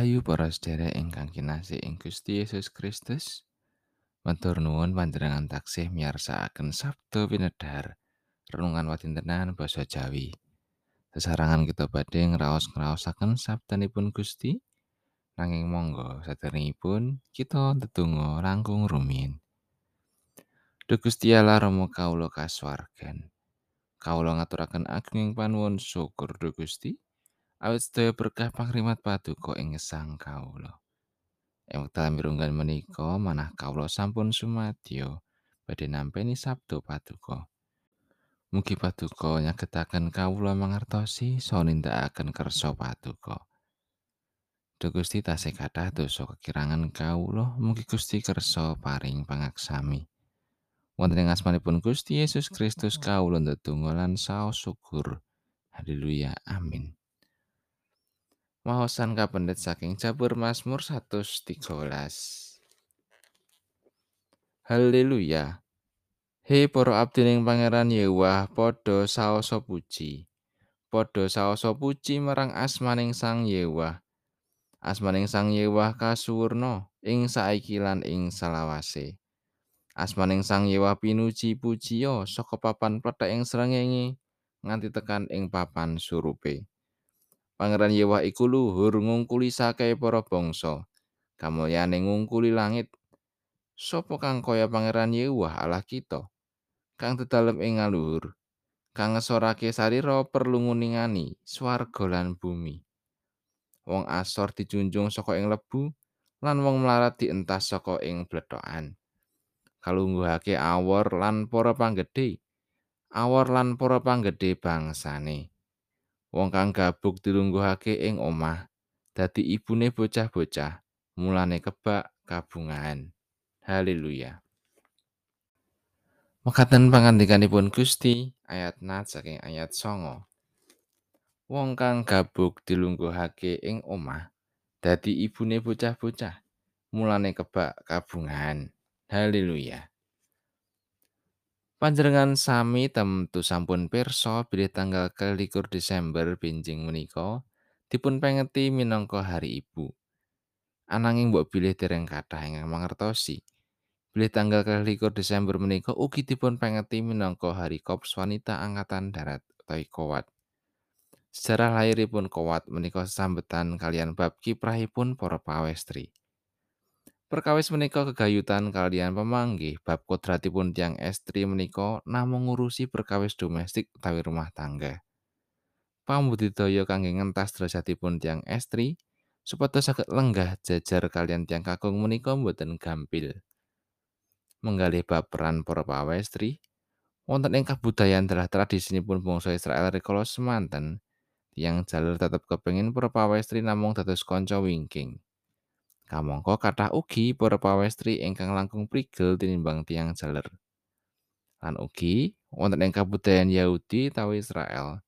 Rahayu para sedherek ingkang kinasih ing Gusti Yesus Kristus. Matur nuwun panjenengan taksih miyarsakaken Sabda Winedhar renungan watintenan basa Jawi. Sesarangan kita badhe ngraos-ngraosaken sabdanipun Gusti. Nanging monggo sadèrèngipun kita ndedonga langkung rumiyin. Duh Gusti Allah Rama kawula kasuwargan. Kawula ngaturaken ageng panuwun syukur Duh Gusti. Awit sedaya berkah pangrimat paduka ing gesang kawula. Ing wekdal mirunggan menika manah kawula sampun sumadyo badhe nampi sabdo paduka. Mugi paduka nyagetaken kawula mangertosi saha nindakaken kersa paduka. Duh Gusti tasih kathah dosa kekirangan kawula, mugi Gusti kersa paring pangaksami. Wonten ing asmanipun Gusti Yesus Kristus kawula ndedonga lan saos syukur. Haleluya. Amin. Mahosan kapendet saking Jabur Mazmur 113. Haleluya. He para abdining Pangeran Yewah padha saoso puji. Padha saoso puji marang asmaning Sang Yewah. Asmaning Sang Yewah kasuwurna ing saiki lan ing salawase. Asmaning Sang Yewah pinuji pujiya saka papan plethek ing srengenge nganti tekan ing papan surupe. Pangeran Yewah iku luhur ngungkuli sakehe para bangsa. Kamulyane ngungkuli langit. Sopo kang kaya Pangeran Yewah Allah kita? Kang dedalem ing ngaluhur. Kang ngesorake sarira perlu nguningani swarga lan bumi. Wong asor dijunjung saka ing lebu lan wong mlarat dientas saka ing blethokan. Kalungguhake awor lan para panggedhe. Awor lan para panggedhe bangsane. Wong kang gabuk dilungguhake ing omah dadi ibune bocah-bocah mulane kebak kabungahan. Haleluya. Mekaten pangandikanipun Gusti ayat nat saking ayat songo. Wong kang gabuk dilungguhake ing omah dadi ibune bocah-bocah mulane kebak kabungahan. Haleluya. Panjenengan sami temtu sampun pirsa bilih tanggal kelikur Desember benjing menika dipun pengeti minangka hari ibu. Ananging mbok bilih dereng kathah ingkang mangertosi. Bilih tanggal kelikur Desember menika ugi dipun pengeti minangka hari Korps Wanita Angkatan Darat utawi Kowat. Sejarah lahiripun Kowat menika sesambetan kalian bab kiprahipun para pawestri. Perkawis menika kegayutan kalian pemanggih bab kodratipun tiang estri menika namung ngurusi perkawis domestik utawi rumah tangga. Pambudidaya kangge ngentas derajatipun tiang estri supados saged lenggah jajar kalian tiang kakung menika mboten gampil. Menggalih bab peran para pawestri wonten ing kabudayan dalah tradisinipun bangsa Israel rikala semanten tiang jalur tetep kepengin para pawestri namung dados kanca wingking. Kamangka kathah ugi para pawestri ingkang langkung prigel tinimbang tiang jaler. Lan ugi wonten ing kabudayan Yahudi utawi Israel,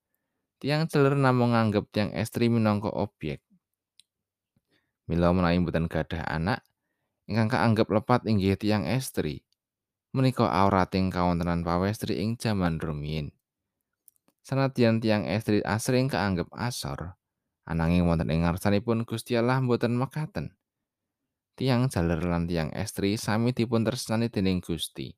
tiang jaler namung nganggep tiang estri minangka objek. Mila menawi mboten gadah anak, ingkang kaanggep lepat inggih tiang estri. Menika aurating kawontenan pawestri ing jaman rumiyin. Sanadyan tiang estri asring kaanggep asor, ananging wonten ing ngarsanipun Gusti Allah mboten mekaten. Tiang jaler lan tiang estri sami dipun tresnani dening Gusti.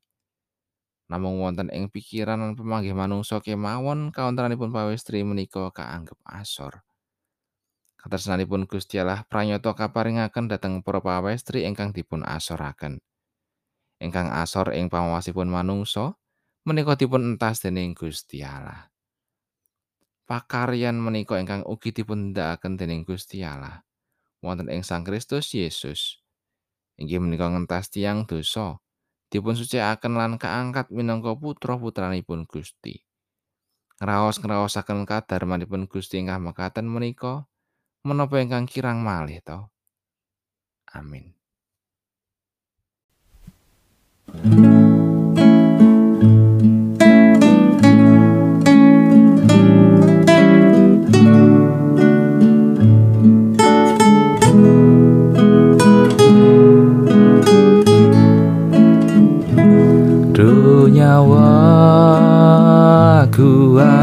Namung wonten ing pikiran lan pemanggih manungsa kemawon kaunteranipun pawestri menika kaanggep asor. Katresnanipun Gusti Allah pranyata kaparingaken dhateng para pawestri ingkang dipun asoraken. Ingkang asor ing pamawasipun manungsa menika dipun entas dening Gusti Allah. Pakaryan menika ingkang ugi dipun ndakaken dening Gusti Allah. Wonten ing Sang Kristus Yesus. Inggih menika ngentas tiang dosa dipun sucikaken lan kaangkat minangka putra-putranipun Gusti. Ngraos-ngraosaken kadarmanipun Gusti ingkang mekaten menika menapa ingkang kirang malih to. Amin.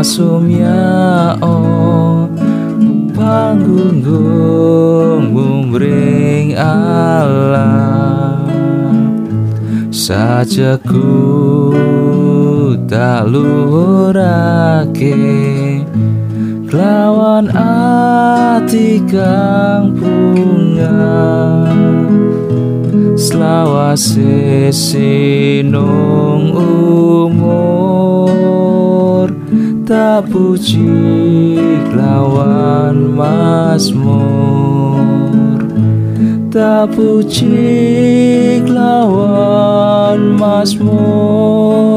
Asumya o panggungmu ing alam. Sajaku tak luhurake kelawan ati kang bunga. Selawase sinung tak puji lawan masmur tak puji lawan masmur